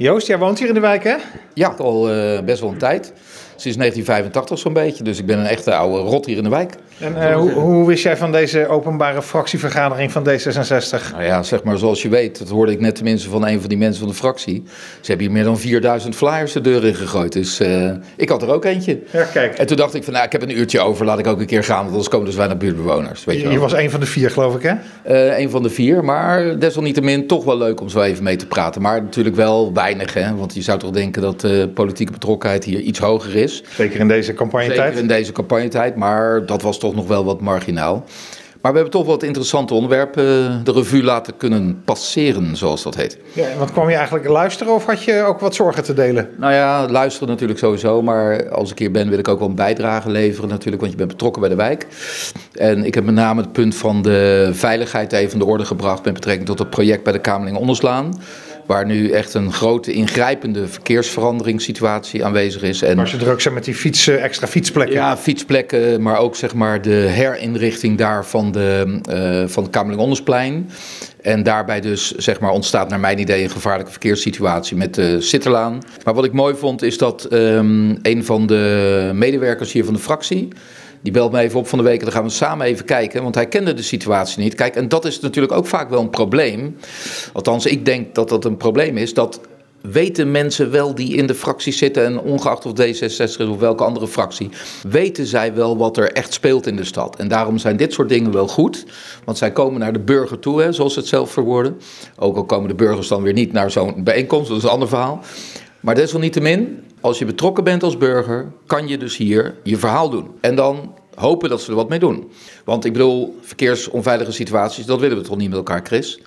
Joost, jij woont hier in de wijk, hè? Ja, al uh, best wel een tijd. Sinds 1985 zo'n beetje. Dus ik ben een echte oude rot hier in de wijk. En uh, hoe, hoe, wist jij van deze openbare fractievergadering van D66? Nou ja, zeg maar zoals je weet, dat hoorde ik net tenminste van een van die mensen van de fractie. Ze hebben hier meer dan 4000 flyers de deur in gegooid. Dus uh, ik had er ook eentje. Ja, kijk. En toen dacht ik van, nou, ik heb een uurtje over, laat ik ook een keer gaan. Want anders komen dus weinig buurtbewoners. Weet je, je was een van de vier, geloof ik, hè? Een van de vier, maar desalniettemin toch wel leuk om zo even mee te praten. Maar natuurlijk wel weinig, hè? Want je zou toch denken dat de politieke betrokkenheid hier iets hoger is. Zeker in deze campagnetijd. Zeker in deze campagnetijd, maar dat was toch nog wel wat marginaal. Maar we hebben toch wat interessante onderwerpen de revue laten kunnen passeren, zoals dat heet. Ja, wat kwam je eigenlijk luisteren of had je ook wat zorgen te delen? Nou ja, luisteren natuurlijk sowieso, maar als ik hier ben wil ik ook wel een bijdrage leveren natuurlijk, want je bent betrokken bij de wijk. En ik heb met name het punt van de veiligheid even in de orde gebracht met betrekking tot het project bij de Kamerling Onderslaan. Waar nu echt een grote ingrijpende verkeersveranderingssituatie aanwezig is. En, Als je druk zijn met die fietsen, extra fietsplekken. Ja, fietsplekken, maar ook zeg maar de herinrichting daar van, de, uh, van. En daarbij dus zeg maar, ontstaat naar mijn idee een gevaarlijke verkeerssituatie met de Sitterlaan. Maar wat ik mooi vond is dat um, een van de medewerkers hier van de fractie... Die belt me even op van de week en dan gaan we samen even kijken. Want hij kende de situatie niet. Kijk, en dat is natuurlijk ook vaak wel een probleem. Althans, ik denk dat dat een probleem is. Dat weten mensen wel die in de fractie zitten, en ongeacht of D66 is of welke andere fractie, weten zij wel wat er echt speelt in de stad. En daarom zijn dit soort dingen wel goed, want zij komen naar de burger toe, hè, zoals ze het zelf verwoorden. Ook al komen de burgers dan weer niet naar zo'n bijeenkomst, dat is een ander verhaal. Maar desalniettemin, als je betrokken bent als burger, kan je dus hier je verhaal doen. En dan hopen dat ze er wat mee doen. Want ik bedoel, verkeersonveilige situaties, dat willen we toch niet met elkaar, Chris?